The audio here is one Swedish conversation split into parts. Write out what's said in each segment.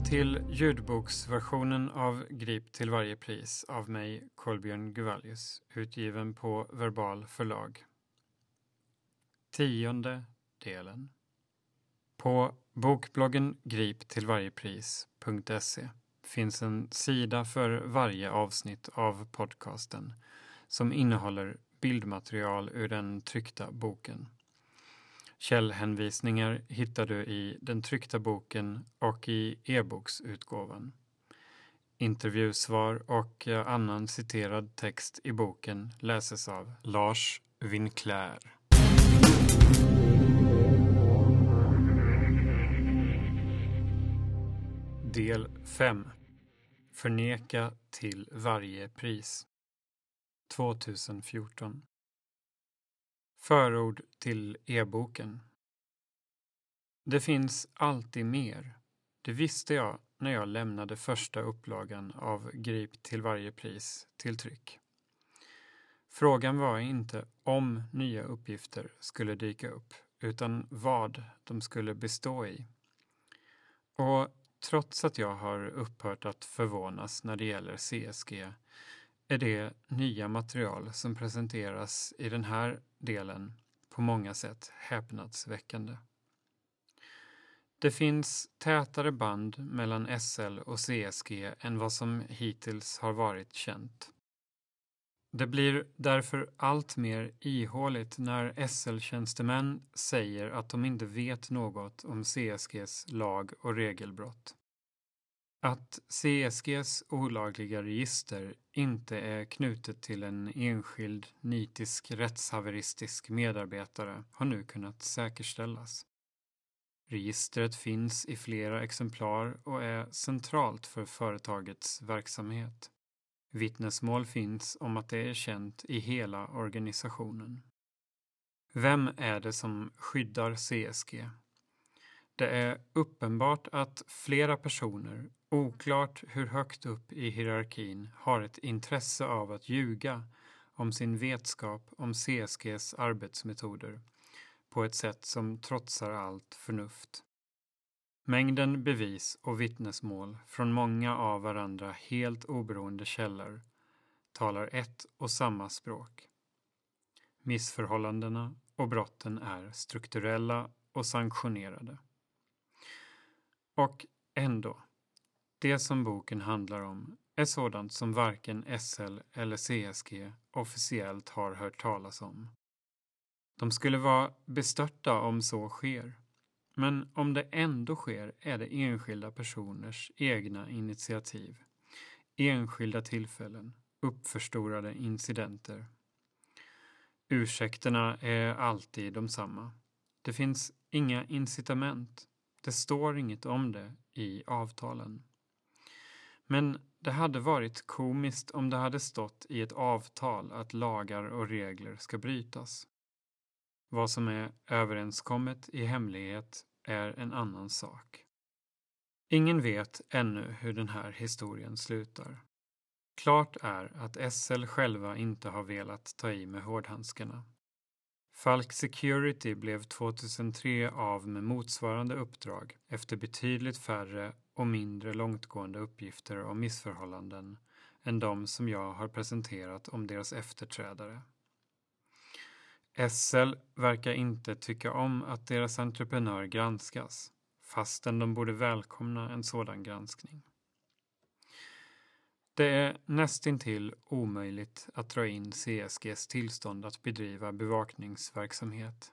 Välkommen till ljudboksversionen av Grip till varje pris av mig, Kolbjörn Guvallius, utgiven på Verbal förlag. Tionde delen. På bokbloggen griptillvarjepris.se finns en sida för varje avsnitt av podcasten som innehåller bildmaterial ur den tryckta boken. Källhänvisningar hittar du i den tryckta boken och i e-boksutgåvan. Intervjusvar och eh, annan citerad text i boken läses av Lars Winclair. Del 5 Förneka till varje pris 2014 Förord till e-boken Det finns alltid mer. Det visste jag när jag lämnade första upplagan av Grip till varje pris till tryck. Frågan var inte om nya uppgifter skulle dyka upp, utan vad de skulle bestå i. Och trots att jag har upphört att förvånas när det gäller CSG är det nya material som presenteras i den här delen på många sätt häpnadsväckande. Det finns tätare band mellan SL och CSG än vad som hittills har varit känt. Det blir därför allt mer ihåligt när SL-tjänstemän säger att de inte vet något om CSGs lag och regelbrott. Att CSGs olagliga register inte är knutet till en enskild nitisk rättshaveristisk medarbetare har nu kunnat säkerställas. Registret finns i flera exemplar och är centralt för företagets verksamhet. Vittnesmål finns om att det är känt i hela organisationen. Vem är det som skyddar CSG? Det är uppenbart att flera personer, oklart hur högt upp i hierarkin, har ett intresse av att ljuga om sin vetskap om CSGs arbetsmetoder på ett sätt som trotsar allt förnuft. Mängden bevis och vittnesmål från många av varandra helt oberoende källor talar ett och samma språk. Missförhållandena och brotten är strukturella och sanktionerade. Och ändå, det som boken handlar om är sådant som varken SL eller CSG officiellt har hört talas om. De skulle vara bestörta om så sker. Men om det ändå sker är det enskilda personers egna initiativ. Enskilda tillfällen, uppförstorade incidenter. Ursäkterna är alltid de samma. Det finns inga incitament. Det står inget om det i avtalen. Men det hade varit komiskt om det hade stått i ett avtal att lagar och regler ska brytas. Vad som är överenskommet i hemlighet är en annan sak. Ingen vet ännu hur den här historien slutar. Klart är att SL själva inte har velat ta i med hårdhandskarna. Falk Security blev 2003 av med motsvarande uppdrag efter betydligt färre och mindre långtgående uppgifter om missförhållanden än de som jag har presenterat om deras efterträdare. SL verkar inte tycka om att deras entreprenör granskas, fastän de borde välkomna en sådan granskning. Det är nästintill omöjligt att dra in CSGs tillstånd att bedriva bevakningsverksamhet.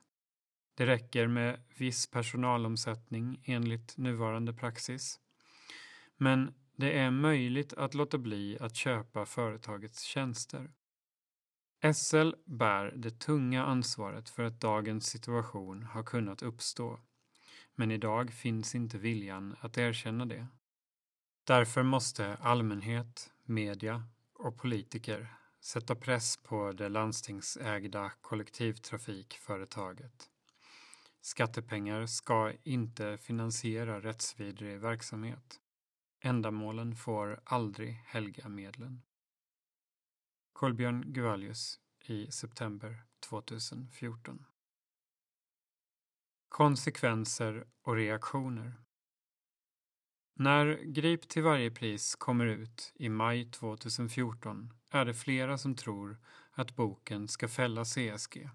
Det räcker med viss personalomsättning enligt nuvarande praxis. Men det är möjligt att låta bli att köpa företagets tjänster. SL bär det tunga ansvaret för att dagens situation har kunnat uppstå. Men idag finns inte viljan att erkänna det. Därför måste allmänhet, media och politiker sätta press på det landstingsägda kollektivtrafikföretaget. Skattepengar ska inte finansiera rättsvidrig verksamhet. Ändamålen får aldrig helga medlen. Kolbjörn Guvallius i september 2014. Konsekvenser och reaktioner när Grip till varje pris kommer ut i maj 2014 är det flera som tror att boken ska fälla CSG,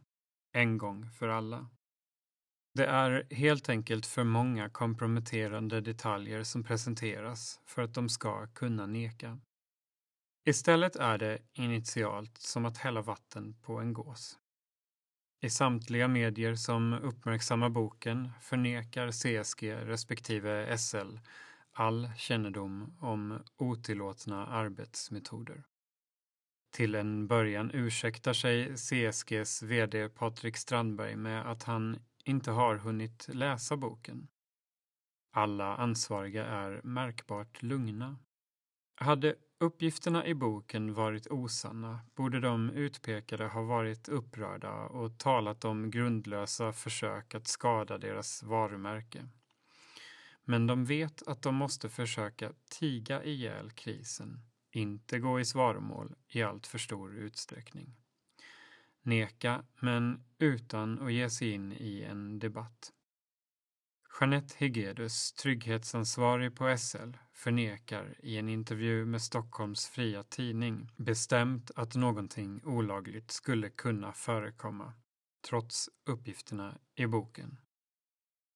en gång för alla. Det är helt enkelt för många komprometterande detaljer som presenteras för att de ska kunna neka. Istället är det initialt som att hälla vatten på en gås. I samtliga medier som uppmärksammar boken förnekar CSG respektive SL all kännedom om otillåtna arbetsmetoder. Till en början ursäktar sig CSGs VD Patrik Strandberg med att han inte har hunnit läsa boken. Alla ansvariga är märkbart lugna. Hade uppgifterna i boken varit osanna borde de utpekade ha varit upprörda och talat om grundlösa försök att skada deras varumärke. Men de vet att de måste försöka tiga ihjäl krisen, inte gå i svaromål i allt för stor utsträckning. Neka, men utan att ge sig in i en debatt. Jeanette Hegedus, trygghetsansvarig på SL, förnekar i en intervju med Stockholms Fria Tidning bestämt att någonting olagligt skulle kunna förekomma, trots uppgifterna i boken.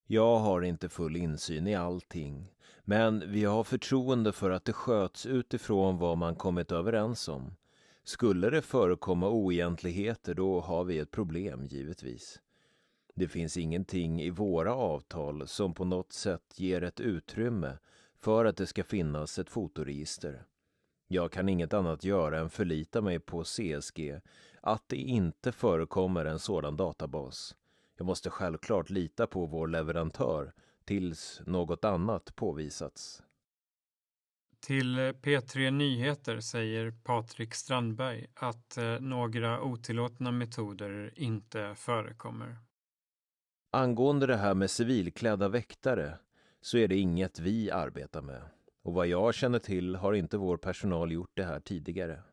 Jag har inte full insyn i allting, men vi har förtroende för att det sköts utifrån vad man kommit överens om. Skulle det förekomma oegentligheter då har vi ett problem givetvis. Det finns ingenting i våra avtal som på något sätt ger ett utrymme för att det ska finnas ett fotoregister. Jag kan inget annat göra än förlita mig på CSG att det inte förekommer en sådan databas. Jag måste självklart lita på vår leverantör tills något annat påvisats. Till P3 Nyheter säger Patrik Strandberg att eh, några otillåtna metoder inte förekommer. Angående det här med civilklädda väktare så är det inget vi arbetar med. Och vad jag känner till har inte vår personal gjort det här tidigare.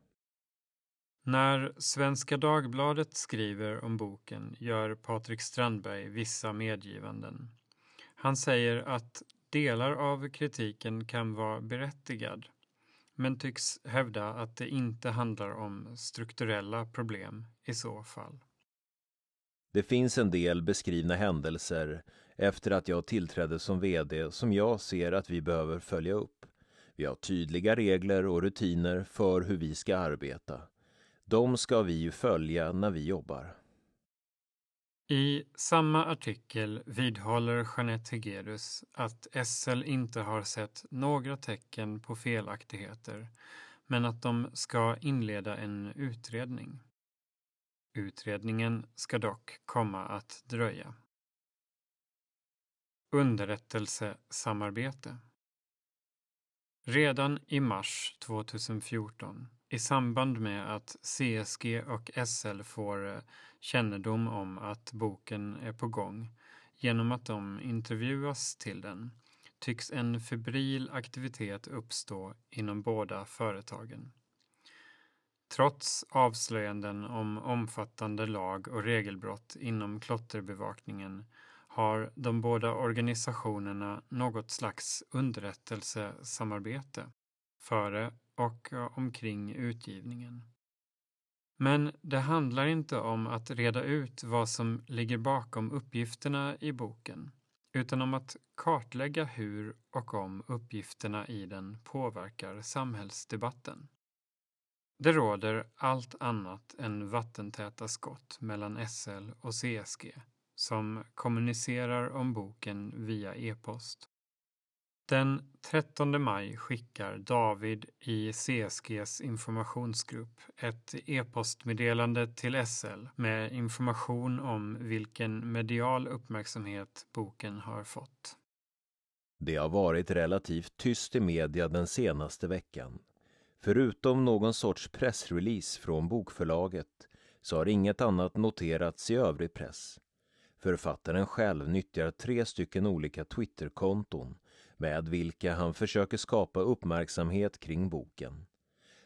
När Svenska Dagbladet skriver om boken gör Patrik Strandberg vissa medgivanden. Han säger att delar av kritiken kan vara berättigad men tycks hävda att det inte handlar om strukturella problem i så fall. Det finns en del beskrivna händelser efter att jag tillträdde som VD som jag ser att vi behöver följa upp. Vi har tydliga regler och rutiner för hur vi ska arbeta. De ska vi ju följa när vi jobbar. I samma artikel vidhåller Jeanette Hegedus att SL inte har sett några tecken på felaktigheter men att de ska inleda en utredning. Utredningen ska dock komma att dröja. Underrättelsesamarbete Redan i mars 2014 i samband med att CSG och SL får eh, kännedom om att boken är på gång genom att de intervjuas till den tycks en febril aktivitet uppstå inom båda företagen. Trots avslöjanden om omfattande lag och regelbrott inom klotterbevakningen har de båda organisationerna något slags underrättelsesamarbete före och omkring utgivningen. Men det handlar inte om att reda ut vad som ligger bakom uppgifterna i boken, utan om att kartlägga hur och om uppgifterna i den påverkar samhällsdebatten. Det råder allt annat än vattentäta skott mellan SL och CSG som kommunicerar om boken via e-post. Den 13 maj skickar David i CSGs informationsgrupp ett e-postmeddelande till SL med information om vilken medial uppmärksamhet boken har fått. Det har varit relativt tyst i media den senaste veckan. Förutom någon sorts pressrelease från bokförlaget så har inget annat noterats i övrig press. Författaren själv nyttjar tre stycken olika Twitterkonton med vilka han försöker skapa uppmärksamhet kring boken.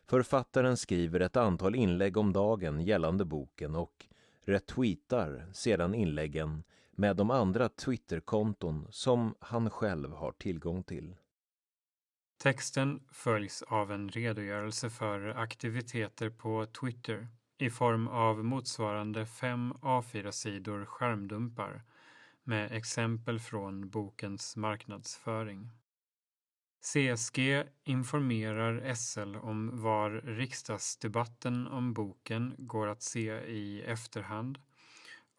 Författaren skriver ett antal inlägg om dagen gällande boken och retweetar sedan inläggen med de andra Twitterkonton som han själv har tillgång till. Texten följs av en redogörelse för aktiviteter på Twitter i form av motsvarande fem A4-sidor skärmdumpar med exempel från bokens marknadsföring. CSG informerar SL om var riksdagsdebatten om boken går att se i efterhand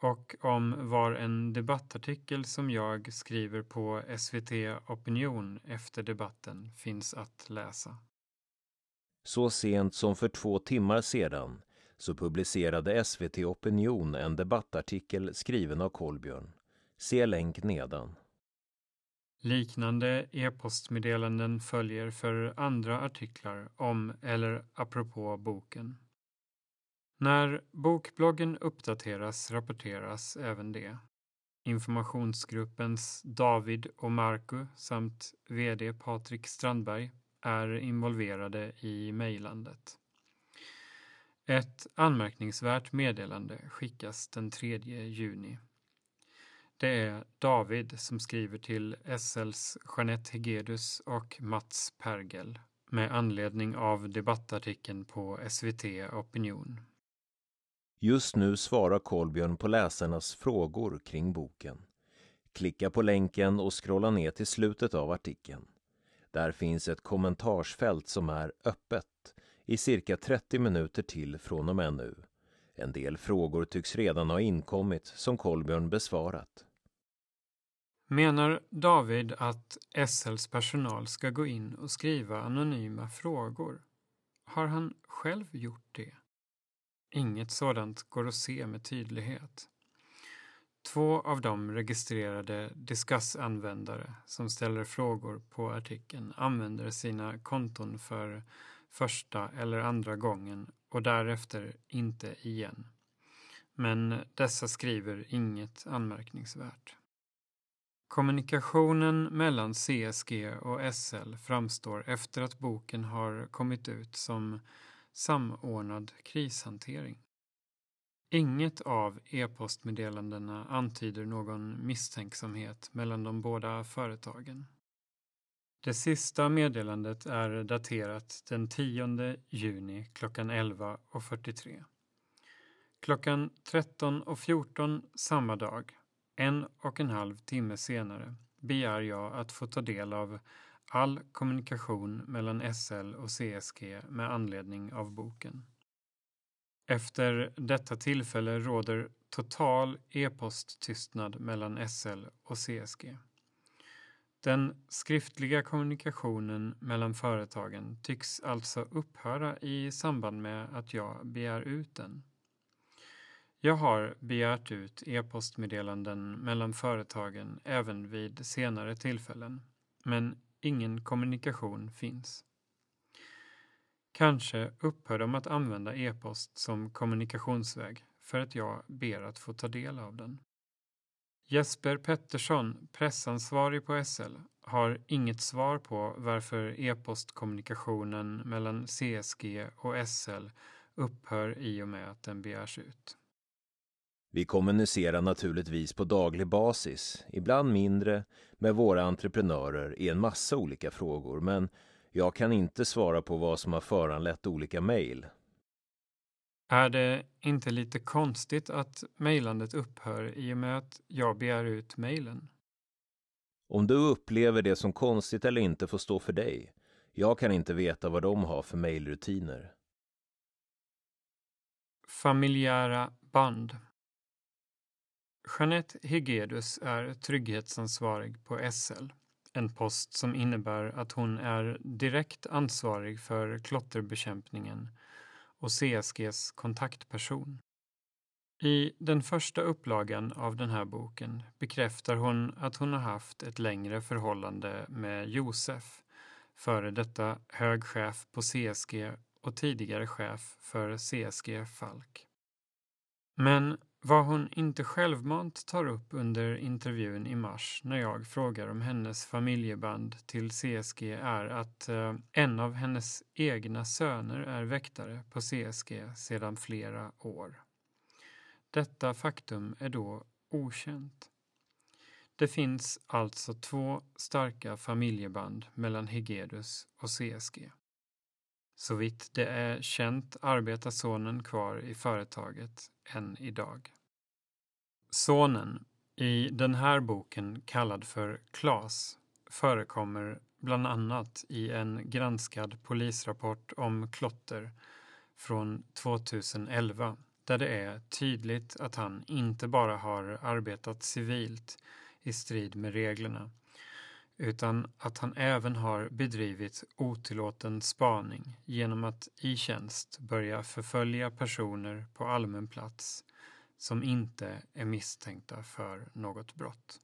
och om var en debattartikel som jag skriver på SVT Opinion efter debatten finns att läsa. Så sent som för två timmar sedan så publicerade SVT Opinion en debattartikel skriven av Kolbjörn. Se länk nedan. Liknande e-postmeddelanden följer för andra artiklar om eller apropå boken. När bokbloggen uppdateras rapporteras även det. Informationsgruppens David och Marco samt VD Patrik Strandberg är involverade i mejlandet. Ett anmärkningsvärt meddelande skickas den 3 juni. Det är David som skriver till SLs Jeanette Hegedus och Mats Pergel med anledning av debattartikeln på SVT Opinion. Just nu svarar Kolbjörn på läsarnas frågor kring boken. Klicka på länken och scrolla ner till slutet av artikeln. Där finns ett kommentarsfält som är öppet i cirka 30 minuter till från och med nu. En del frågor tycks redan ha inkommit som Kolbjörn besvarat. Menar David att SLs personal ska gå in och skriva anonyma frågor? Har han själv gjort det? Inget sådant går att se med tydlighet. Två av de registrerade Discuss-användare som ställer frågor på artikeln använder sina konton för första eller andra gången och därefter inte igen. Men dessa skriver inget anmärkningsvärt. Kommunikationen mellan CSG och SL framstår efter att boken har kommit ut som samordnad krishantering. Inget av e-postmeddelandena antyder någon misstänksamhet mellan de båda företagen. Det sista meddelandet är daterat den 10 juni klockan 11.43. Klockan 13.14 samma dag, en och en halv timme senare, begär jag att få ta del av all kommunikation mellan SL och CSG med anledning av boken. Efter detta tillfälle råder total e-posttystnad mellan SL och CSG. Den skriftliga kommunikationen mellan företagen tycks alltså upphöra i samband med att jag begär ut den. Jag har begärt ut e-postmeddelanden mellan företagen även vid senare tillfällen, men ingen kommunikation finns. Kanske upphör de att använda e-post som kommunikationsväg för att jag ber att få ta del av den. Jesper Pettersson, pressansvarig på SL, har inget svar på varför e-postkommunikationen mellan CSG och SL upphör i och med att den begärs ut. Vi kommunicerar naturligtvis på daglig basis, ibland mindre, med våra entreprenörer i en massa olika frågor, men jag kan inte svara på vad som har föranlett olika mejl. Är det inte lite konstigt att mejlandet upphör i och med att jag begär ut mejlen? Om du upplever det som konstigt eller inte får stå för dig. Jag kan inte veta vad de har för mejlrutiner. Familjära band Jeanette Hegedus är trygghetsansvarig på SL, en post som innebär att hon är direkt ansvarig för klotterbekämpningen och CSGs kontaktperson. I den första upplagan av den här boken bekräftar hon att hon har haft ett längre förhållande med Josef, före detta hög chef på CSG och tidigare chef för CSG Falk. Men vad hon inte självmant tar upp under intervjun i mars när jag frågar om hennes familjeband till CSG är att eh, en av hennes egna söner är väktare på CSG sedan flera år. Detta faktum är då okänt. Det finns alltså två starka familjeband mellan Hegedus och CSG. Så vitt det är känt arbetar sonen kvar i företaget än idag. Sonen, i den här boken kallad för Klas, förekommer bland annat i en granskad polisrapport om klotter från 2011 där det är tydligt att han inte bara har arbetat civilt i strid med reglerna utan att han även har bedrivit otillåten spaning genom att i tjänst börja förfölja personer på allmän plats som inte är misstänkta för något brott.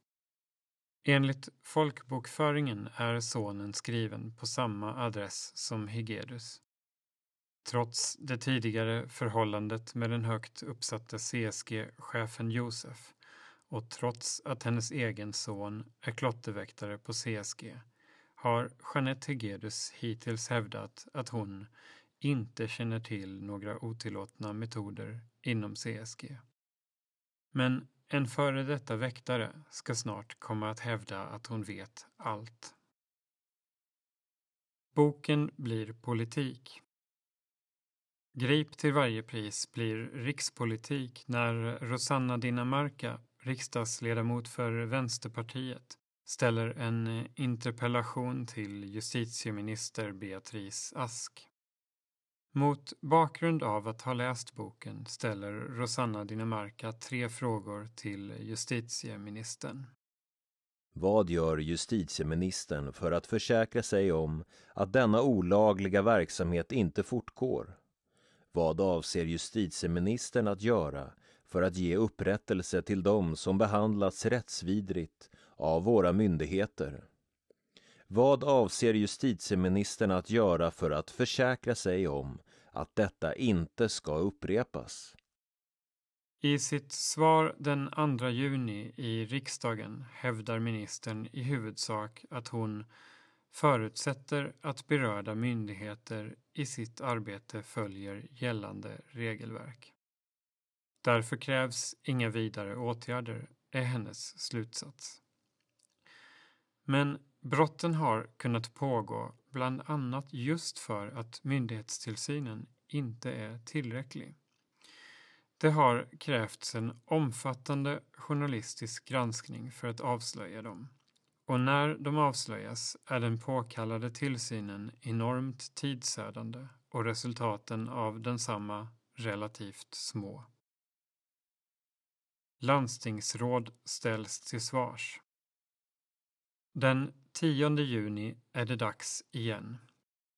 Enligt folkbokföringen är sonen skriven på samma adress som Hegedus. Trots det tidigare förhållandet med den högt uppsatta CSG-chefen Josef och trots att hennes egen son är klotterväktare på CSG har Jeanette Hegedus hittills hävdat att hon inte känner till några otillåtna metoder inom CSG. Men en före detta väktare ska snart komma att hävda att hon vet allt. Boken blir politik. Grip till varje pris blir rikspolitik när Rosanna Dinamarca, riksdagsledamot för Vänsterpartiet, ställer en eh, interpellation till justitieminister Beatrice Ask. Mot bakgrund av att ha läst boken ställer Rosanna Dinamarca tre frågor till justitieministern. Vad gör justitieministern för att försäkra sig om att denna olagliga verksamhet inte fortgår? Vad avser justitieministern att göra för att ge upprättelse till dem som behandlats rättsvidrigt av våra myndigheter? Vad avser justitieministern att göra för att försäkra sig om att detta inte ska upprepas? I sitt svar den 2 juni i riksdagen hävdar ministern i huvudsak att hon förutsätter att berörda myndigheter i sitt arbete följer gällande regelverk. Därför krävs inga vidare åtgärder, är hennes slutsats. Men brotten har kunnat pågå bland annat just för att myndighetstillsynen inte är tillräcklig. Det har krävts en omfattande journalistisk granskning för att avslöja dem. Och när de avslöjas är den påkallade tillsynen enormt tidsödande och resultaten av densamma relativt små. Landstingsråd ställs till svars. Den 10 juni är det dags igen.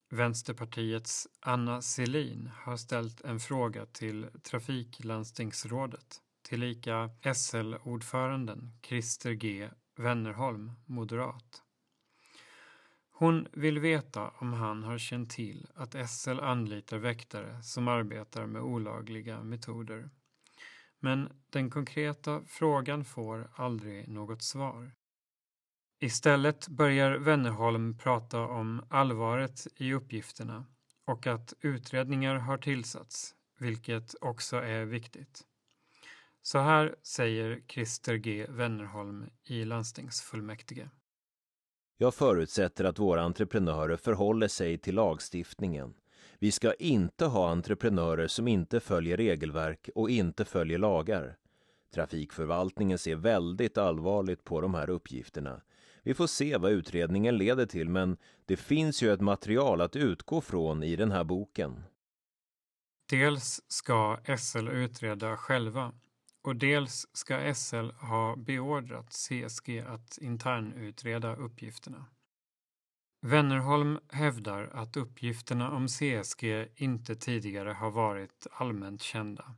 Vänsterpartiets Anna Selin har ställt en fråga till Trafiklandstingsrådet, tillika SL-ordföranden Christer G Wennerholm, moderat. Hon vill veta om han har känt till att SL anlitar väktare som arbetar med olagliga metoder. Men den konkreta frågan får aldrig något svar. Istället börjar Wennerholm prata om allvaret i uppgifterna och att utredningar har tillsatts, vilket också är viktigt. Så här säger Christer G Wennerholm i landstingsfullmäktige. Jag förutsätter att våra entreprenörer förhåller sig till lagstiftningen. Vi ska inte ha entreprenörer som inte följer regelverk och inte följer lagar. Trafikförvaltningen ser väldigt allvarligt på de här uppgifterna. Vi får se vad utredningen leder till, men det finns ju ett material att utgå från i den här boken. Dels ska SL utreda själva och dels ska SL ha beordrat CSG att internutreda uppgifterna. Wennerholm hävdar att uppgifterna om CSG inte tidigare har varit allmänt kända.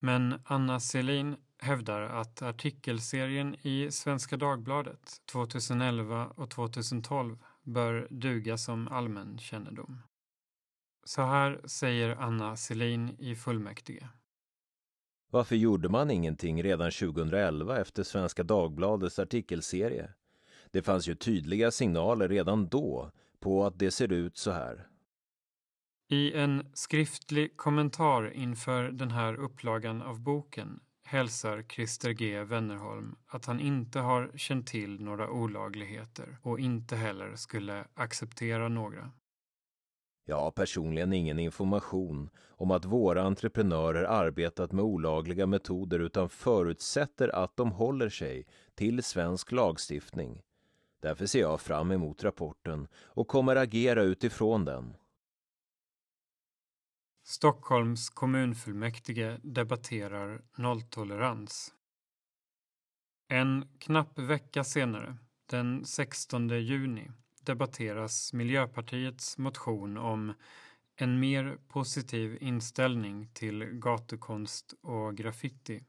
Men Anna Selin hävdar att artikelserien i Svenska Dagbladet 2011 och 2012 bör duga som allmän kännedom. Så här säger Anna Selin i fullmäktige. Varför gjorde man ingenting redan 2011 efter Svenska Dagbladets artikelserie? Det fanns ju tydliga signaler redan då på att det ser ut så här. I en skriftlig kommentar inför den här upplagan av boken hälsar Christer G Wennerholm att han inte har känt till några olagligheter och inte heller skulle acceptera några. Jag har personligen ingen information om att våra entreprenörer arbetat med olagliga metoder utan förutsätter att de håller sig till svensk lagstiftning. Därför ser jag fram emot rapporten och kommer agera utifrån den. Stockholms kommunfullmäktige debatterar nolltolerans. En knapp vecka senare, den 16 juni, debatteras Miljöpartiets motion om en mer positiv inställning till gatukonst och graffiti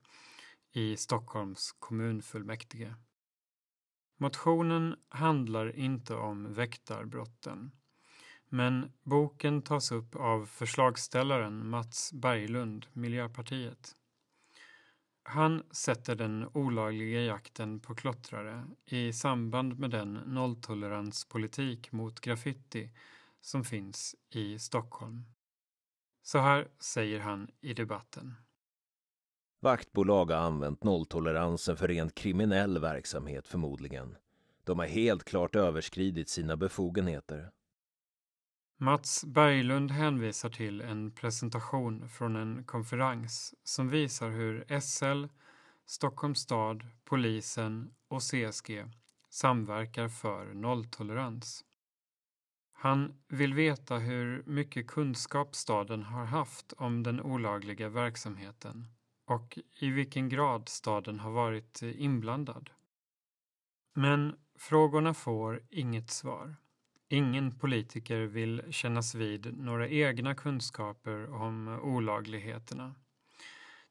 i Stockholms kommunfullmäktige. Motionen handlar inte om väktarbrotten men boken tas upp av förslagsställaren Mats Berglund, Miljöpartiet. Han sätter den olagliga jakten på klottrare i samband med den nolltoleranspolitik mot graffiti som finns i Stockholm. Så här säger han i debatten. Vaktbolag har använt nolltoleransen för rent kriminell verksamhet förmodligen. De har helt klart överskridit sina befogenheter. Mats Berglund hänvisar till en presentation från en konferens som visar hur SL, Stockholms stad, polisen och CSG samverkar för nolltolerans. Han vill veta hur mycket kunskap staden har haft om den olagliga verksamheten och i vilken grad staden har varit eh, inblandad. Men frågorna får inget svar. Ingen politiker vill kännas vid några egna kunskaper om eh, olagligheterna.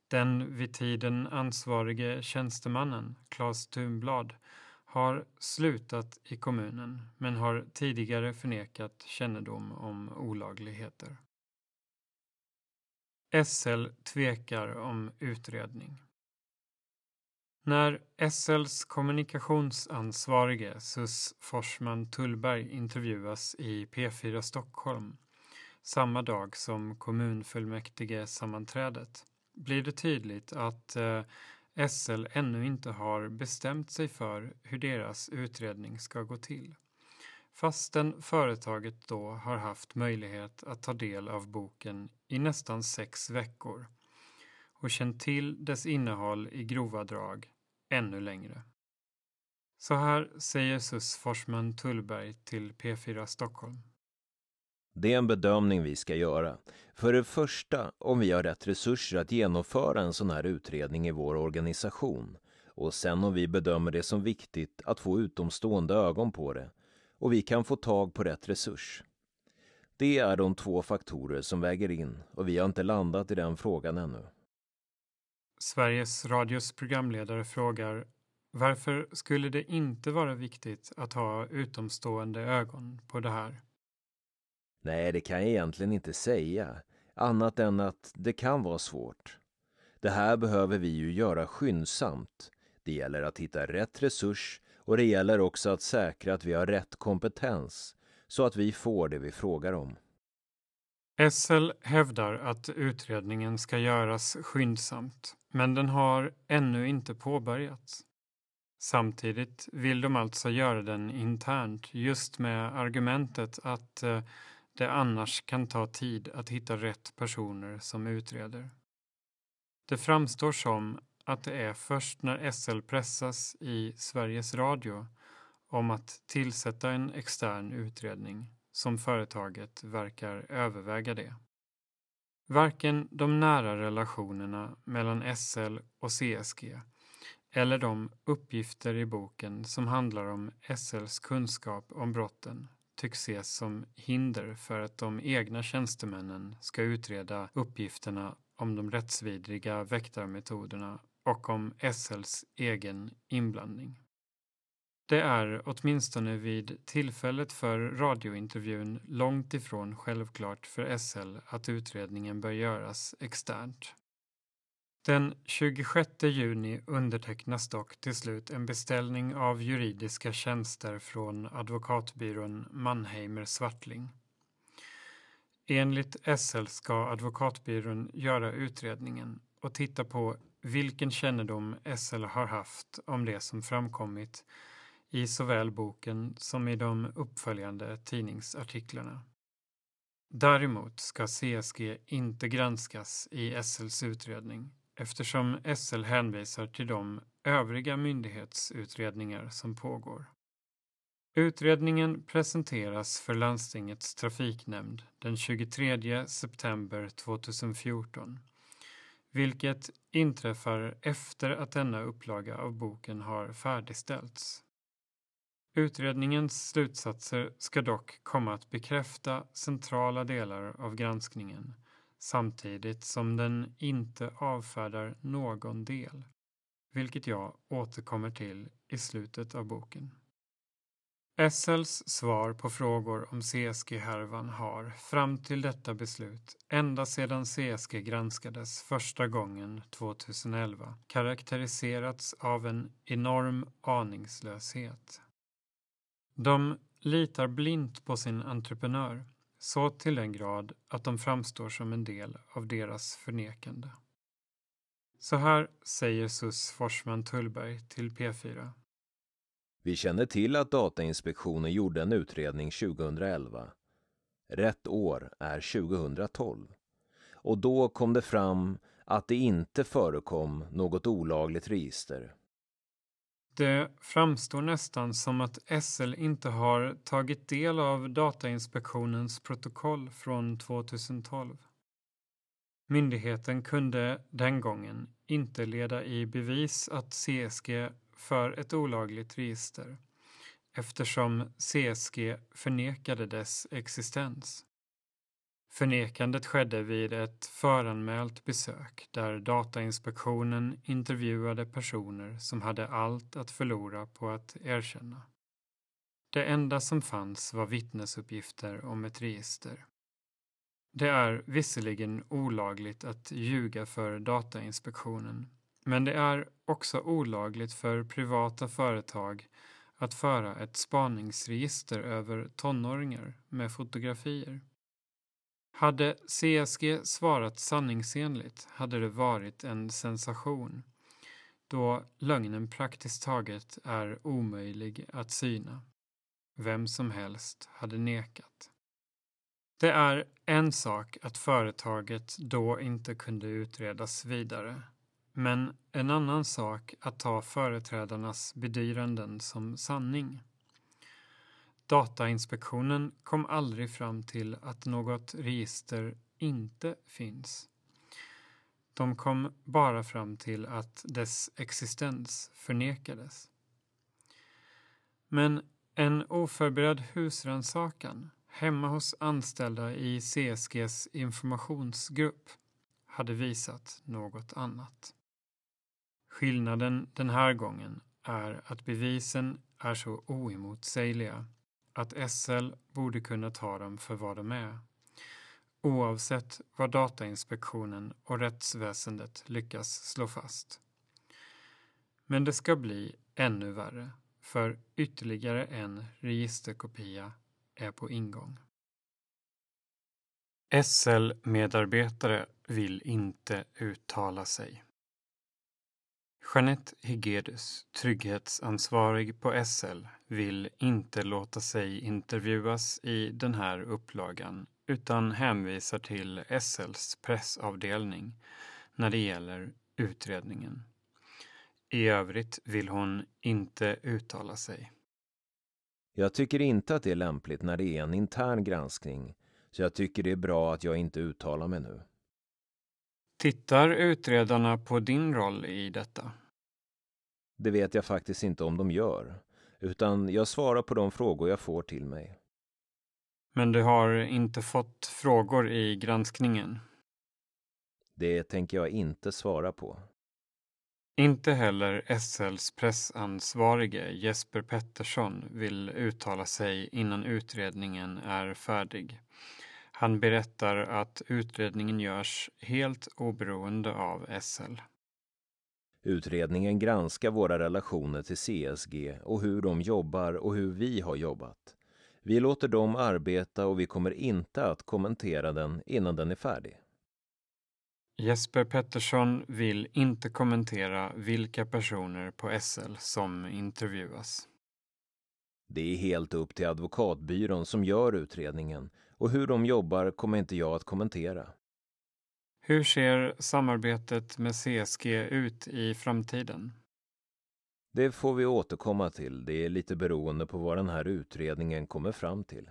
Den vid tiden ansvarige tjänstemannen, Claes Thunblad, har slutat i kommunen men har tidigare förnekat kännedom om olagligheter. SL tvekar om utredning. När SLs kommunikationsansvarige Sus Forsman Tullberg intervjuas i P4 Stockholm samma dag som kommunfullmäktige sammanträdet blir det tydligt att eh, SL ännu inte har bestämt sig för hur deras utredning ska gå till. Fastän företaget då har haft möjlighet att ta del av boken i nästan sex veckor och känt till dess innehåll i grova drag ännu längre. Så här säger SUS Forsman Tullberg till P4 Stockholm. Det är en bedömning vi ska göra. För det första, om vi har rätt resurser att genomföra en sån här utredning i vår organisation. Och sen om vi bedömer det som viktigt att få utomstående ögon på det. Och vi kan få tag på rätt resurs. Det är de två faktorer som väger in och vi har inte landat i den frågan ännu. Sveriges Radios programledare frågar varför skulle det inte vara viktigt att ha utomstående ögon på det här? Nej, det kan jag egentligen inte säga, annat än att det kan vara svårt. Det här behöver vi ju göra skyndsamt. Det gäller att hitta rätt resurs och det gäller också att säkra att vi har rätt kompetens så att vi får det vi frågar om. SL hävdar att utredningen ska göras skyndsamt, men den har ännu inte påbörjats. Samtidigt vill de alltså göra den internt just med argumentet att eh, det annars kan ta tid att hitta rätt personer som utreder. Det framstår som att det är först när SL pressas i Sveriges Radio om att tillsätta en extern utredning som företaget verkar överväga det. Varken de nära relationerna mellan SL och CSG eller de uppgifter i boken som handlar om SLs kunskap om brotten tycks ses som hinder för att de egna tjänstemännen ska utreda uppgifterna om de rättsvidriga väktarmetoderna och om SLs egen inblandning. Det är åtminstone vid tillfället för radiointervjun långt ifrån självklart för SL att utredningen bör göras externt. Den 26 juni undertecknas dock till slut en beställning av juridiska tjänster från advokatbyrån Mannheimer Swartling. Enligt SL ska advokatbyrån göra utredningen och titta på vilken kännedom SL har haft om det som framkommit i såväl boken som i de uppföljande tidningsartiklarna. Däremot ska CSG inte granskas i SLs utredning eftersom SL hänvisar till de övriga myndighetsutredningar som pågår. Utredningen presenteras för landstingets trafiknämnd den 23 september 2014, vilket inträffar efter att denna upplaga av boken har färdigställts. Utredningens slutsatser ska dock komma att bekräfta centrala delar av granskningen samtidigt som den inte avfärdar någon del, vilket jag återkommer till i slutet av boken. SLs svar på frågor om CSG-härvan har, fram till detta beslut, ända sedan CSG granskades första gången 2011, karaktäriserats av en enorm aningslöshet. De litar blint på sin entreprenör, så till den grad att de framstår som en del av deras förnekande. Så här säger SUS Forsman Tullberg till P4. Vi känner till att Datainspektionen gjorde en utredning 2011. Rätt år är 2012. Och då kom det fram att det inte förekom något olagligt register. Det framstår nästan som att SL inte har tagit del av Datainspektionens protokoll från 2012. Myndigheten kunde den gången inte leda i bevis att CSG för ett olagligt register eftersom CSG förnekade dess existens. Förnekandet skedde vid ett föranmält besök där Datainspektionen intervjuade personer som hade allt att förlora på att erkänna. Det enda som fanns var vittnesuppgifter om ett register. Det är visserligen olagligt att ljuga för Datainspektionen, men det är också olagligt för privata företag att föra ett spaningsregister över tonåringar med fotografier. Hade CSG svarat sanningsenligt hade det varit en sensation då lögnen praktiskt taget är omöjlig att syna. Vem som helst hade nekat. Det är en sak att företaget då inte kunde utredas vidare, men en annan sak att ta företrädarnas bedyranden som sanning. Datainspektionen kom aldrig fram till att något register inte finns. De kom bara fram till att dess existens förnekades. Men en oförberedd husrannsakan hemma hos anställda i CSGs informationsgrupp hade visat något annat. Skillnaden den här gången är att bevisen är så oemotsägliga att SL borde kunna ta dem för vad de är. Oavsett vad Datainspektionen och rättsväsendet lyckas slå fast. Men det ska bli ännu värre, för ytterligare en registerkopia är på ingång. SL-medarbetare vill inte uttala sig. Jeanette Hegedus, trygghetsansvarig på SL, vill inte låta sig intervjuas i den här upplagan utan hänvisar till SLs pressavdelning när det gäller utredningen. I övrigt vill hon inte uttala sig. Jag tycker inte att det är lämpligt när det är en intern granskning, så jag tycker det är bra att jag inte uttalar mig nu. Tittar utredarna på din roll i detta? Det vet jag faktiskt inte om de gör, utan jag svarar på de frågor jag får till mig. Men du har inte fått frågor i granskningen? Det tänker jag inte svara på. Inte heller SLs pressansvarige Jesper Pettersson vill uttala sig innan utredningen är färdig. Han berättar att utredningen görs helt oberoende av SL. Utredningen granskar våra relationer till CSG och hur de jobbar och hur vi har jobbat. Vi låter dem arbeta och vi kommer inte att kommentera den innan den är färdig. Jesper Pettersson vill inte kommentera vilka personer på SL som intervjuas. Det är helt upp till advokatbyrån som gör utredningen och hur de jobbar kommer inte jag att kommentera. Hur ser samarbetet med CSG ut i framtiden? Det får vi återkomma till. Det är lite beroende på vad den här utredningen kommer fram till.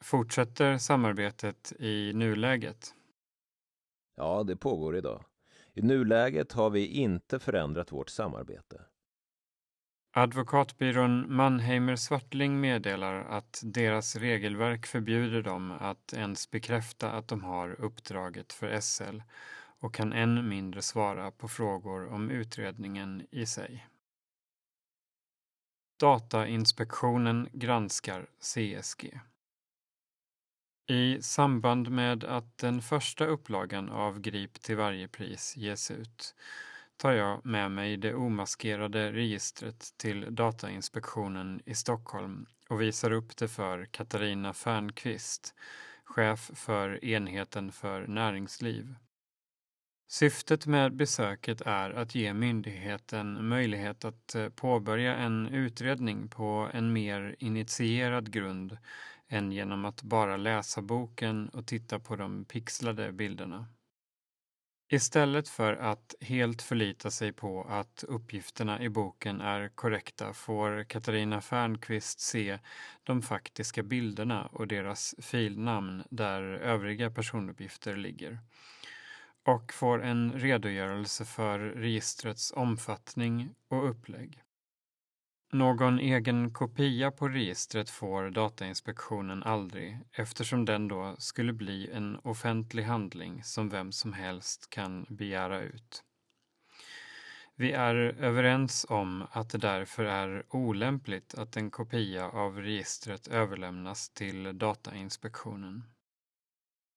Fortsätter samarbetet i nuläget? Ja, det pågår idag. I nuläget har vi inte förändrat vårt samarbete. Advokatbyrån Mannheimer Swartling meddelar att deras regelverk förbjuder dem att ens bekräfta att de har uppdraget för SL och kan än mindre svara på frågor om utredningen i sig. Datainspektionen granskar CSG. I samband med att den första upplagan av Grip till varje pris ges ut tar jag med mig det omaskerade registret till Datainspektionen i Stockholm och visar upp det för Katarina Fernqvist, chef för enheten för näringsliv. Syftet med besöket är att ge myndigheten möjlighet att eh, påbörja en utredning på en mer initierad grund än genom att bara läsa boken och titta på de pixlade bilderna. Istället för att helt förlita sig på att uppgifterna i boken är korrekta får Katarina Fernqvist se de faktiska bilderna och deras filnamn där övriga personuppgifter ligger och får en redogörelse för registrets omfattning och upplägg. Någon egen kopia på registret får Datainspektionen aldrig eftersom den då skulle bli en offentlig handling som vem som helst kan begära ut. Vi är överens om att det därför är olämpligt att en kopia av registret överlämnas till Datainspektionen.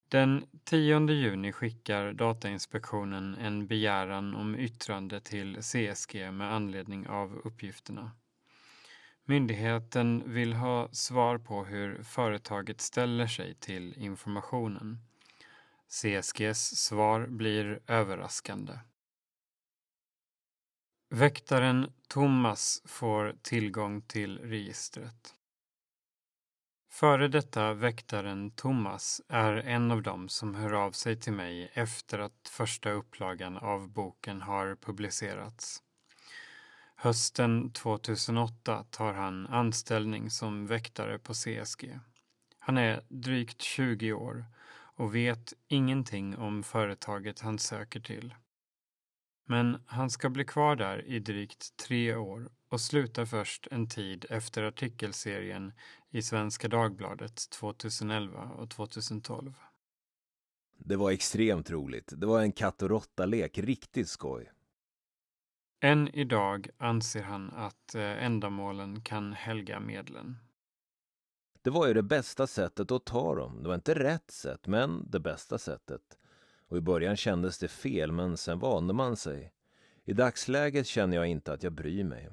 Den 10 juni skickar Datainspektionen en begäran om yttrande till CSG med anledning av uppgifterna. Myndigheten vill ha svar på hur företaget ställer sig till informationen. CSGs svar blir överraskande. Väktaren Thomas får tillgång till registret. Före detta väktaren Thomas är en av dem som hör av sig till mig efter att första upplagan av boken har publicerats. Hösten 2008 tar han anställning som väktare på CSG. Han är drygt 20 år och vet ingenting om företaget han söker till. Men han ska bli kvar där i drygt tre år och slutar först en tid efter artikelserien i Svenska Dagbladet 2011 och 2012. Det var extremt roligt. Det var en katt och råtta-lek, riktigt skoj. Än idag anser han att eh, ändamålen kan helga medlen. Det var ju det bästa sättet att ta dem. Det var inte rätt sätt, men det bästa sättet. Och i början kändes det fel, men sen vande man sig. I dagsläget känner jag inte att jag bryr mig.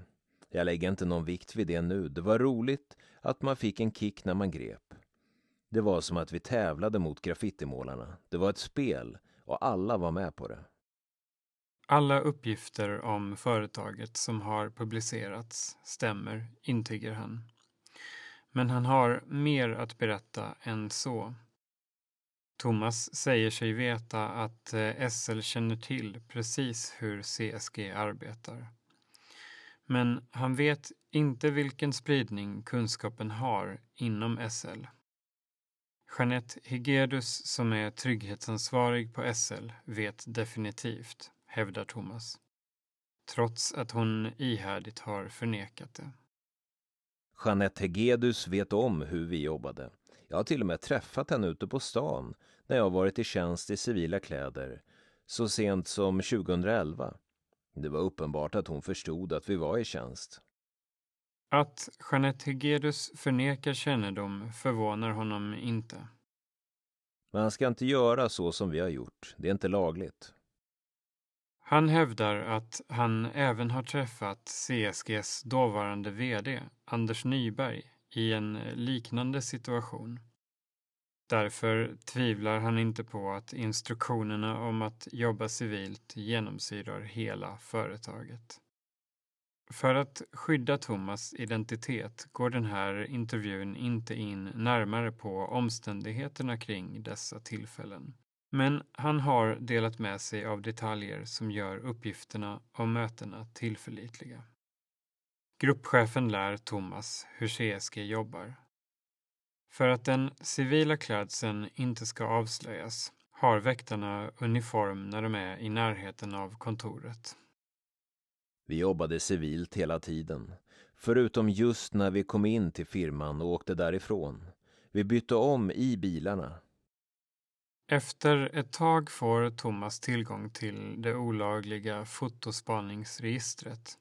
Jag lägger inte någon vikt vid det nu. Det var roligt att man fick en kick när man grep. Det var som att vi tävlade mot graffitimålarna. Det var ett spel och alla var med på det. Alla uppgifter om företaget som har publicerats stämmer, intyger han. Men han har mer att berätta än så. Thomas säger sig veta att eh, SL känner till precis hur CSG arbetar. Men han vet inte vilken spridning kunskapen har inom SL. Jeanette Higedus som är trygghetsansvarig på SL vet definitivt hävdar Thomas. Trots att hon ihärdigt har förnekat det. Jeanette Hegedus vet om hur vi jobbade. Jag har till och med träffat henne ute på stan när jag varit i tjänst i civila kläder så sent som 2011. Det var uppenbart att hon förstod att vi var i tjänst. Att Jeanette Hegedus förnekar kännedom förvånar honom inte. Man ska inte göra så som vi har gjort. Det är inte lagligt. Han hävdar att han även har träffat CSGs dåvarande VD Anders Nyberg i en liknande situation. Därför tvivlar han inte på att instruktionerna om att jobba civilt genomsyrar hela företaget. För att skydda Thomas identitet går den här intervjun inte in närmare på omständigheterna kring dessa tillfällen. Men han har delat med sig av detaljer som gör uppgifterna om mötena tillförlitliga. Gruppchefen lär Thomas hur CSG jobbar. För att den civila klädseln inte ska avslöjas har väktarna uniform när de är i närheten av kontoret. Vi jobbade civilt hela tiden, förutom just när vi kom in till firman och åkte därifrån. Vi bytte om i bilarna. Efter ett tag får Thomas tillgång till det olagliga fotospaningsregistret.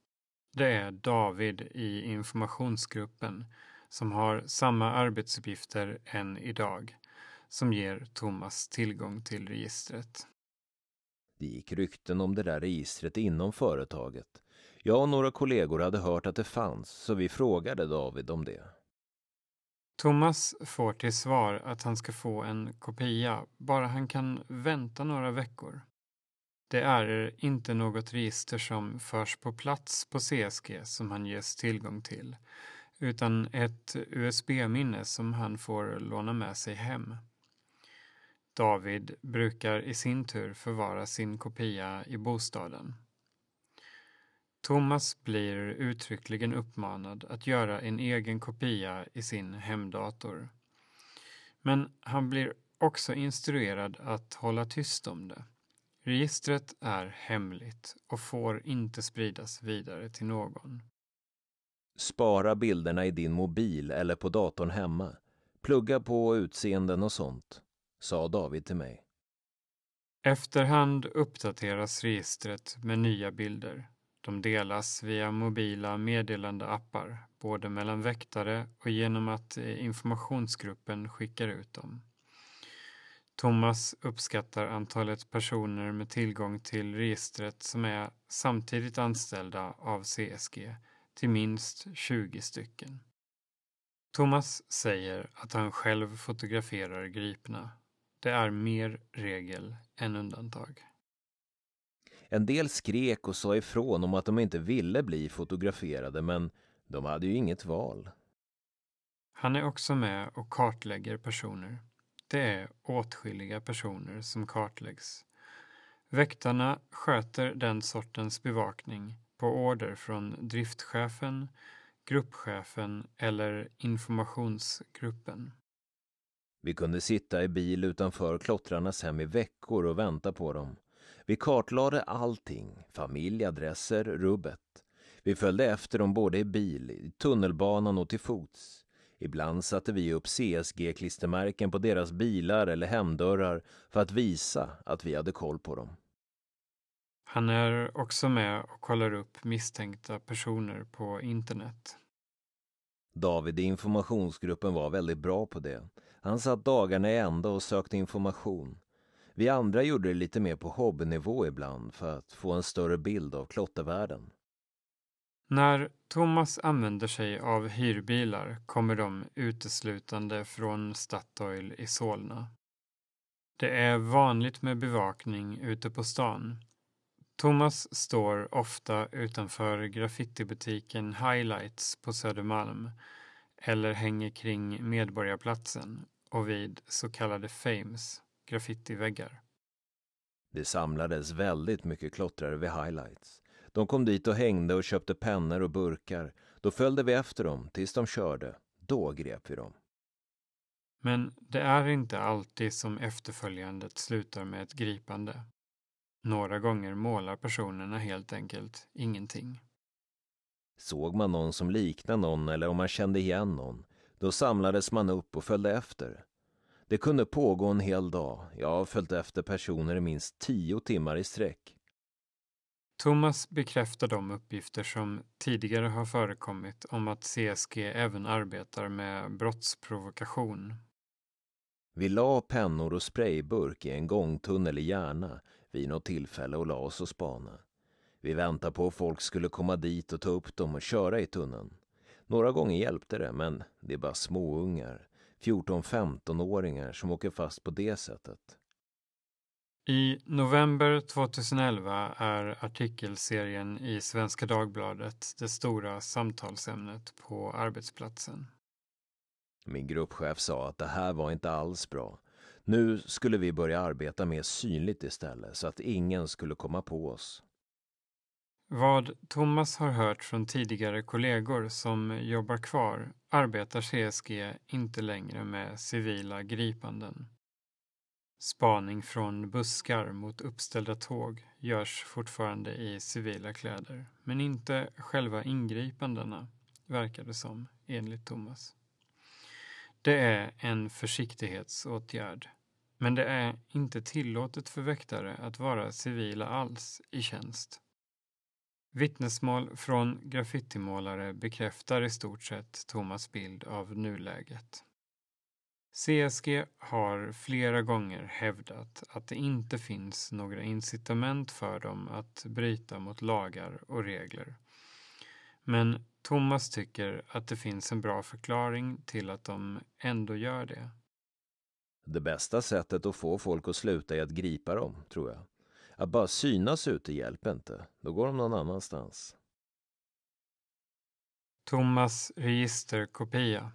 Det är David i informationsgruppen som har samma arbetsuppgifter än idag som ger Thomas tillgång till registret. Det gick rykten om det där registret inom företaget. Jag och några kollegor hade hört att det fanns, så vi frågade David om det. Thomas får till svar att han ska få en kopia, bara han kan vänta några veckor. Det är inte något register som förs på plats på CSG som han ges tillgång till, utan ett USB-minne som han får låna med sig hem. David brukar i sin tur förvara sin kopia i bostaden. Thomas blir uttryckligen uppmanad att göra en egen kopia i sin hemdator. Men han blir också instruerad att hålla tyst om det. Registret är hemligt och får inte spridas vidare till någon. Spara bilderna i din mobil eller på datorn hemma. Plugga på utseenden och sånt, sa David till mig. Efterhand uppdateras registret med nya bilder. De delas via mobila meddelandeappar, både mellan väktare och genom att eh, informationsgruppen skickar ut dem. Thomas uppskattar antalet personer med tillgång till registret som är samtidigt anställda av CSG till minst 20 stycken. Thomas säger att han själv fotograferar gripna. Det är mer regel än undantag. En del skrek och sa ifrån om att de inte ville bli fotograferade, men de hade ju inget val. Han är också med och kartlägger personer. Det är åtskilliga personer som kartläggs. Väktarna sköter den sortens bevakning på order från driftchefen, gruppchefen eller informationsgruppen. Vi kunde sitta i bil utanför klottrarnas hem i veckor och vänta på dem. Vi kartlade allting, familj, adresser, rubbet. Vi följde efter dem både i bil, i tunnelbanan och till fots. Ibland satte vi upp CSG-klistermärken på deras bilar eller hemdörrar för att visa att vi hade koll på dem. Han är också med och kollar upp misstänkta personer på internet. David i informationsgruppen var väldigt bra på det. Han satt dagarna i ända och sökte information. Vi andra gjorde det lite mer på hobbynivå ibland för att få en större bild av klottervärlden. När Thomas använder sig av hyrbilar kommer de uteslutande från Statoil i Solna. Det är vanligt med bevakning ute på stan. Thomas står ofta utanför graffitibutiken Highlights på Södermalm eller hänger kring Medborgarplatsen och vid så kallade Fames graffitiväggar. Det samlades väldigt mycket klottrare vid Highlights. De kom dit och hängde och köpte pennor och burkar. Då följde vi efter dem tills de körde. Då grep vi dem. Men det är inte alltid som efterföljandet slutar med ett gripande. Några gånger målar personerna helt enkelt ingenting. Såg man någon som liknade någon eller om man kände igen någon, då samlades man upp och följde efter. Det kunde pågå en hel dag. Jag har följt efter personer i minst tio timmar i sträck. Thomas bekräftar de uppgifter som tidigare har förekommit om att CSG även arbetar med brottsprovokation. Vi la pennor och sprayburk i en gångtunnel i Järna vid något tillfälle och la oss och spana. Vi väntade på att folk skulle komma dit och ta upp dem och köra i tunneln. Några gånger hjälpte det, men det är bara småungar. 14-15-åringar som åker fast på det sättet. I november 2011 är artikelserien i Svenska Dagbladet det stora samtalsämnet på arbetsplatsen. Min gruppchef sa att det här var inte alls bra. Nu skulle vi börja arbeta mer synligt istället så att ingen skulle komma på oss. Vad Thomas har hört från tidigare kollegor som jobbar kvar arbetar CSG inte längre med civila gripanden. Spaning från buskar mot uppställda tåg görs fortfarande i civila kläder, men inte själva ingripandena, verkar det som, enligt Thomas. Det är en försiktighetsåtgärd, men det är inte tillåtet för väktare att vara civila alls i tjänst. Vittnesmål från graffitimålare bekräftar i stort sett Thomas bild av nuläget. CSG har flera gånger hävdat att det inte finns några incitament för dem att bryta mot lagar och regler. Men Thomas tycker att det finns en bra förklaring till att de ändå gör det. Det bästa sättet att få folk att sluta är att gripa dem, tror jag. Att bara synas ute hjälper inte. Då går de någon annanstans. Thomas registerkopia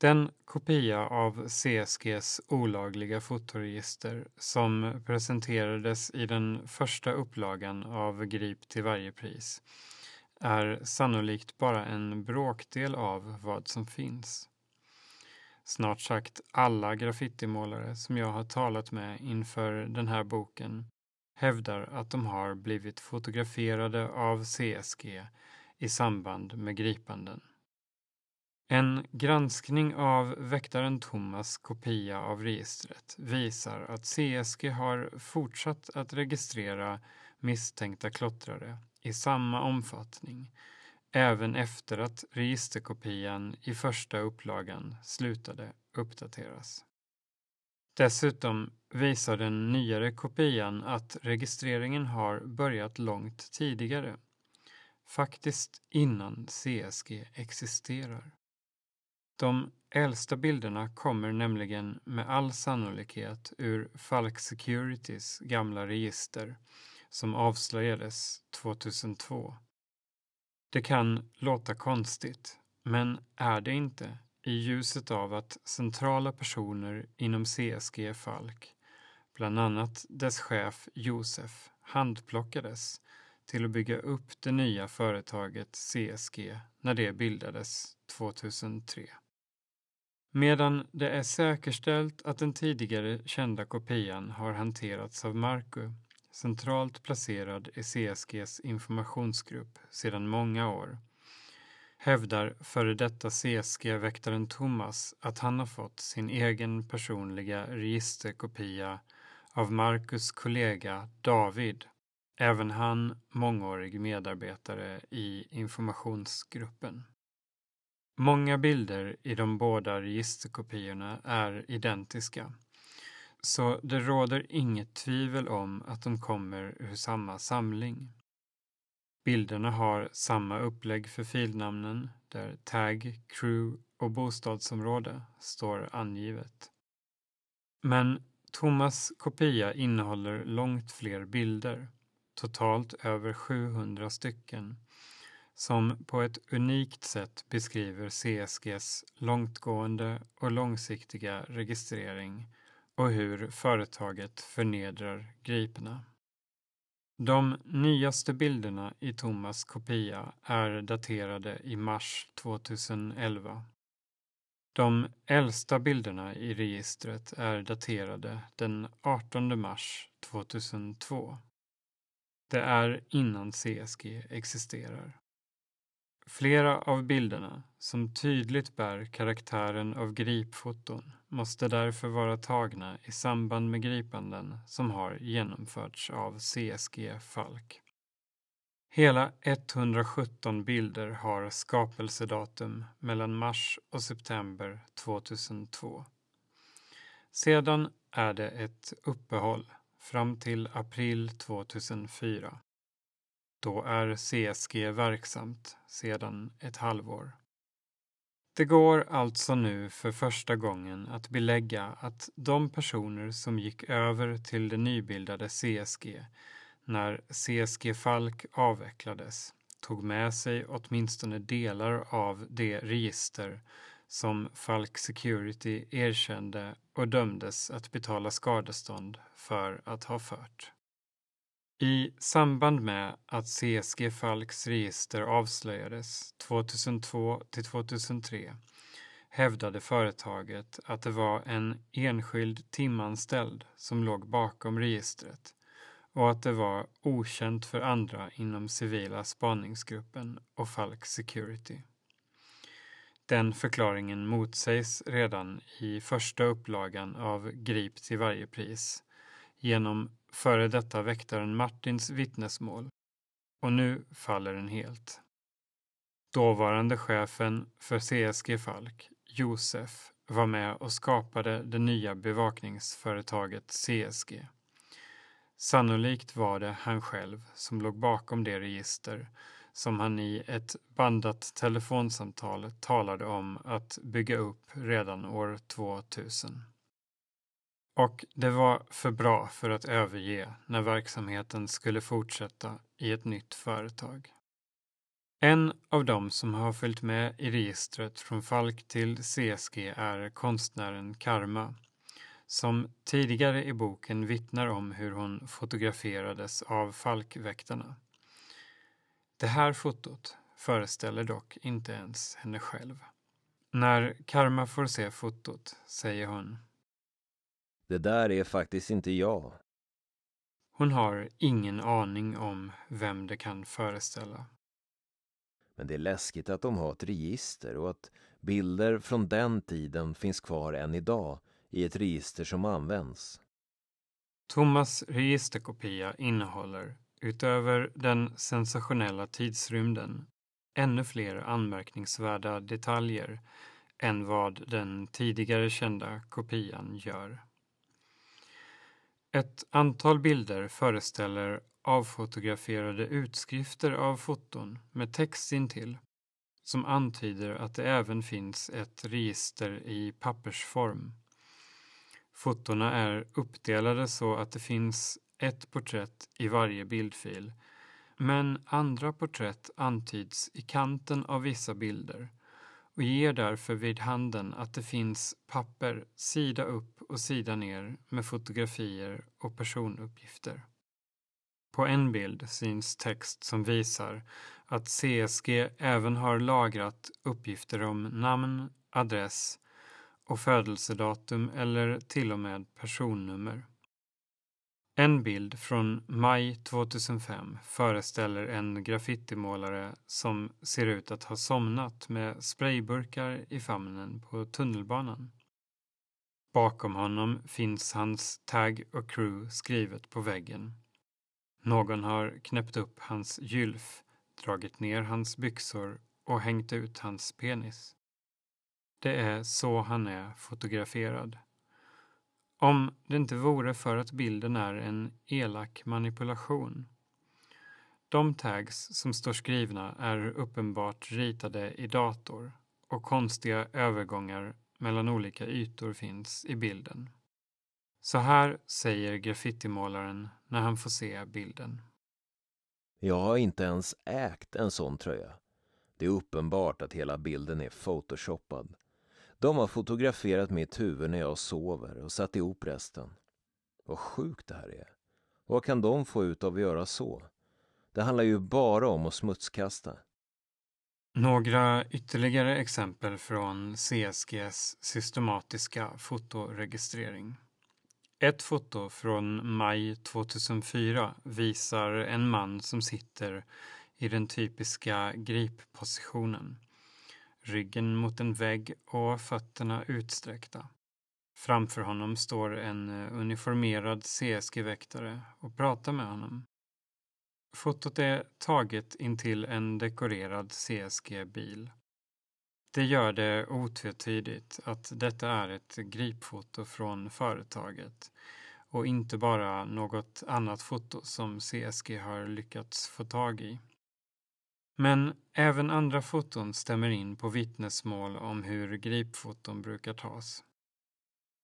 den kopia av CSGs olagliga fotoregister som presenterades i den första upplagan av Grip till varje pris är sannolikt bara en bråkdel av vad som finns. Snart sagt alla graffitimålare som jag har talat med inför den här boken hävdar att de har blivit fotograferade av CSG i samband med gripanden. En granskning av väktaren Thomas kopia av registret visar att CSG har fortsatt att registrera misstänkta klottrare i samma omfattning även efter att registerkopian i första upplagan slutade uppdateras. Dessutom visar den nyare kopian att registreringen har börjat långt tidigare, faktiskt innan CSG existerar. De äldsta bilderna kommer nämligen med all sannolikhet ur Falk Securities gamla register som avslöjades 2002. Det kan låta konstigt, men är det inte i ljuset av att centrala personer inom CSG Falk, bland annat dess chef Josef, handplockades till att bygga upp det nya företaget CSG när det bildades 2003. Medan det är säkerställt att den tidigare kända kopian har hanterats av Marco, centralt placerad i CSGs informationsgrupp sedan många år, hävdar före detta CSG-väktaren Thomas att han har fått sin egen personliga registerkopia av Marcus kollega David, även han mångårig medarbetare i informationsgruppen. Många bilder i de båda registerkopiorna är identiska, så det råder inget tvivel om att de kommer ur samma samling. Bilderna har samma upplägg för filnamnen där tag, crew och bostadsområde står angivet. Men Thomas kopia innehåller långt fler bilder, totalt över 700 stycken som på ett unikt sätt beskriver CSGs långtgående och långsiktiga registrering och hur företaget förnedrar gripna. De nyaste bilderna i Thomas kopia är daterade i mars 2011. De äldsta bilderna i registret är daterade den 18 mars 2002. Det är innan CSG existerar. Flera av bilderna, som tydligt bär karaktären av gripfoton, måste därför vara tagna i samband med gripanden som har genomförts av CSG Falk. Hela 117 bilder har skapelsedatum mellan mars och september 2002. Sedan är det ett uppehåll fram till april 2004 då är CSG verksamt sedan ett halvår. Det går alltså nu för första gången att belägga att de personer som gick över till det nybildade CSG när CSG Falk avvecklades tog med sig åtminstone delar av det register som Falk Security erkände och dömdes att betala skadestånd för att ha fört. I samband med att CSG Falks register avslöjades 2002 till 2003 hävdade företaget att det var en enskild timanställd som låg bakom registret och att det var okänt för andra inom civila spaningsgruppen och Falk Security. Den förklaringen motsägs redan i första upplagan av Grip till varje pris genom före detta väktaren Martins vittnesmål och nu faller den helt. Dåvarande chefen för CSG Falk, Josef, var med och skapade det nya bevakningsföretaget CSG. Sannolikt var det han själv som låg bakom det register som han i ett bandat telefonsamtal talade om att bygga upp redan år 2000. Och det var för bra för att överge när verksamheten skulle fortsätta i ett nytt företag. En av dem som har följt med i registret från Falk till CSG är konstnären Karma som tidigare i boken vittnar om hur hon fotograferades av Falkväktarna. Det här fotot föreställer dock inte ens henne själv. När Karma får se fotot säger hon det där är faktiskt inte jag. Hon har ingen aning om vem det kan föreställa. Men det är läskigt att de har ett register och att bilder från den tiden finns kvar än idag i ett register som används. Thomas registerkopia innehåller, utöver den sensationella tidsrymden, ännu fler anmärkningsvärda detaljer än vad den tidigare kända kopian gör. Ett antal bilder föreställer avfotograferade utskrifter av foton med text intill som antyder att det även finns ett register i pappersform. Fotona är uppdelade så att det finns ett porträtt i varje bildfil men andra porträtt antyds i kanten av vissa bilder och ger därför vid handen att det finns papper sida upp och sida ner med fotografier och personuppgifter. På en bild syns text som visar att CSG även har lagrat uppgifter om namn, adress och födelsedatum eller till och med personnummer. En bild från maj 2005 föreställer en graffitimålare som ser ut att ha somnat med sprayburkar i famnen på tunnelbanan. Bakom honom finns hans tag och crew skrivet på väggen. Någon har knäppt upp hans gylf, dragit ner hans byxor och hängt ut hans penis. Det är så han är fotograferad. Om det inte vore för att bilden är en elak manipulation. De tags som står skrivna är uppenbart ritade i dator och konstiga övergångar mellan olika ytor finns i bilden. Så här säger graffitimålaren när han får se bilden. Jag har inte ens ägt en sån tröja. Det är uppenbart att hela bilden är photoshoppad. De har fotograferat mitt huvud när jag sover och satt ihop resten. Vad sjukt det här är. Vad kan de få ut av att göra så? Det handlar ju bara om att smutskasta. Några ytterligare exempel från CSGs systematiska fotoregistrering. Ett foto från maj 2004 visar en man som sitter i den typiska grippositionen ryggen mot en vägg och fötterna utsträckta. Framför honom står en eh, uniformerad CSG-väktare och pratar med honom. Fotot är taget intill en dekorerad CSG-bil. Det gör det otvetydigt att detta är ett gripfoto från företaget och inte bara något annat foto som CSG har lyckats få tag i. Men även andra foton stämmer in på vittnesmål om hur gripfoton brukar tas.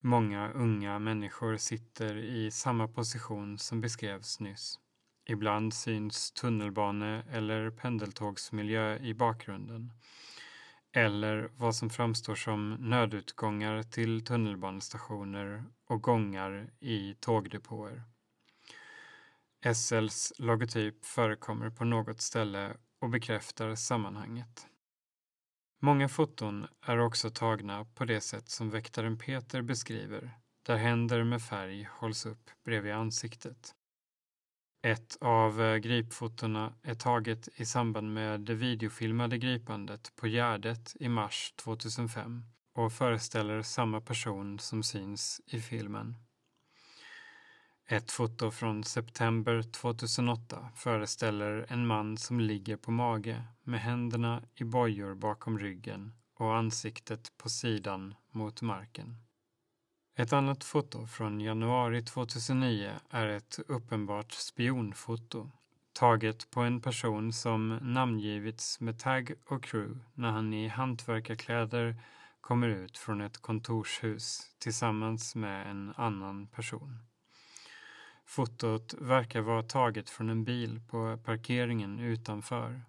Många unga människor sitter i samma position som beskrevs nyss. Ibland syns tunnelbane eller pendeltågsmiljö i bakgrunden. Eller vad som framstår som nödutgångar till tunnelbanestationer och gångar i tågdepåer. SLs logotyp förekommer på något ställe och bekräftar sammanhanget. Många foton är också tagna på det sätt som väktaren Peter beskriver, där händer med färg hålls upp bredvid ansiktet. Ett av eh, gripfotona är taget i samband med det videofilmade gripandet på Gärdet i mars 2005 och föreställer samma person som syns i filmen. Ett foto från september 2008 föreställer en man som ligger på mage med händerna i bojor bakom ryggen och ansiktet på sidan mot marken. Ett annat foto från januari 2009 är ett uppenbart spionfoto taget på en person som namngivits med tagg och crew när han i hantverkarkläder kommer ut från ett kontorshus tillsammans med en annan person. Fotot verkar vara taget från en bil på parkeringen utanför.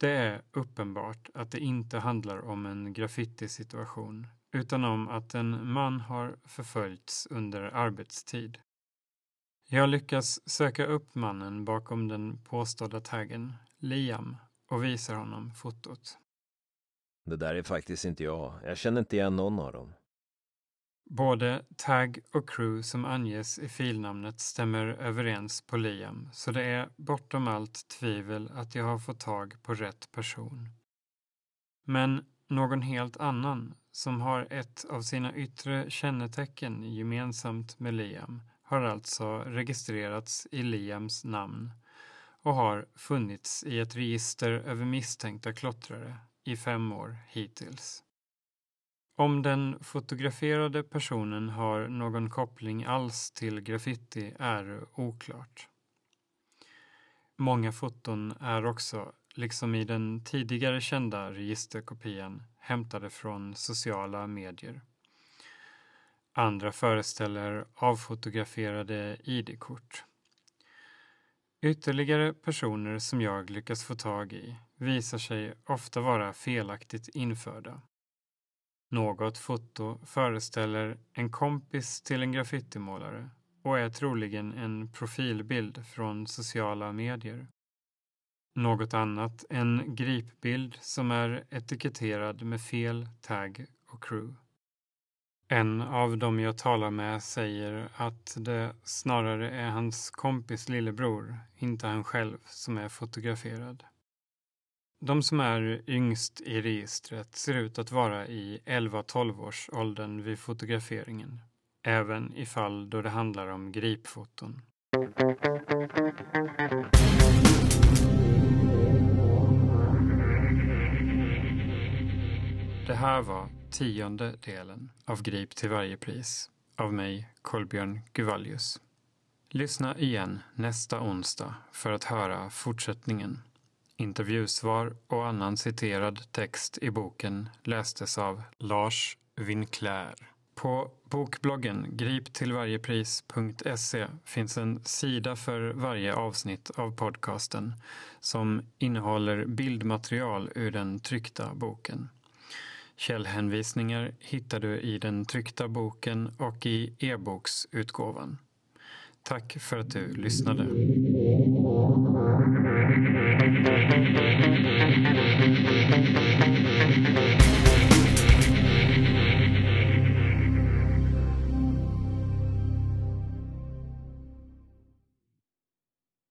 Det är uppenbart att det inte handlar om en graffitisituation utan om att en man har förföljts under arbetstid. Jag lyckas söka upp mannen bakom den påstådda taggen, Liam, och visar honom fotot. Det där är faktiskt inte jag. Jag känner inte igen någon av dem. Både tag och crew som anges i filnamnet stämmer överens på Liam, så det är bortom allt tvivel att jag har fått tag på rätt person. Men någon helt annan, som har ett av sina yttre kännetecken gemensamt med Liam, har alltså registrerats i Liams namn och har funnits i ett register över misstänkta klottrare i fem år hittills. Om den fotograferade personen har någon koppling alls till graffiti är oklart. Många foton är också, liksom i den tidigare kända registerkopian, hämtade från sociala medier. Andra föreställer avfotograferade ID-kort. Ytterligare personer som jag lyckas få tag i visar sig ofta vara felaktigt införda. Något foto föreställer en kompis till en graffitimålare och är troligen en profilbild från sociala medier. Något annat en gripbild som är etiketterad med fel tag och crew. En av dem jag talar med säger att det snarare är hans kompis lillebror, inte han själv, som är fotograferad. De som är yngst i registret ser ut att vara i 11-12 års åldern vid fotograferingen, även i fall då det handlar om gripfoton. Det här var tionde delen av Grip till varje pris av mig, Kolbjörn Guvallius. Lyssna igen nästa onsdag för att höra fortsättningen. Intervjusvar och annan citerad text i boken lästes av Lars Winclair. På bokbloggen griptillvarjepris.se finns en sida för varje avsnitt av podcasten som innehåller bildmaterial ur den tryckta boken. Källhänvisningar hittar du i den tryckta boken och i e-boksutgåvan. Tack för att du lyssnade. Thank you.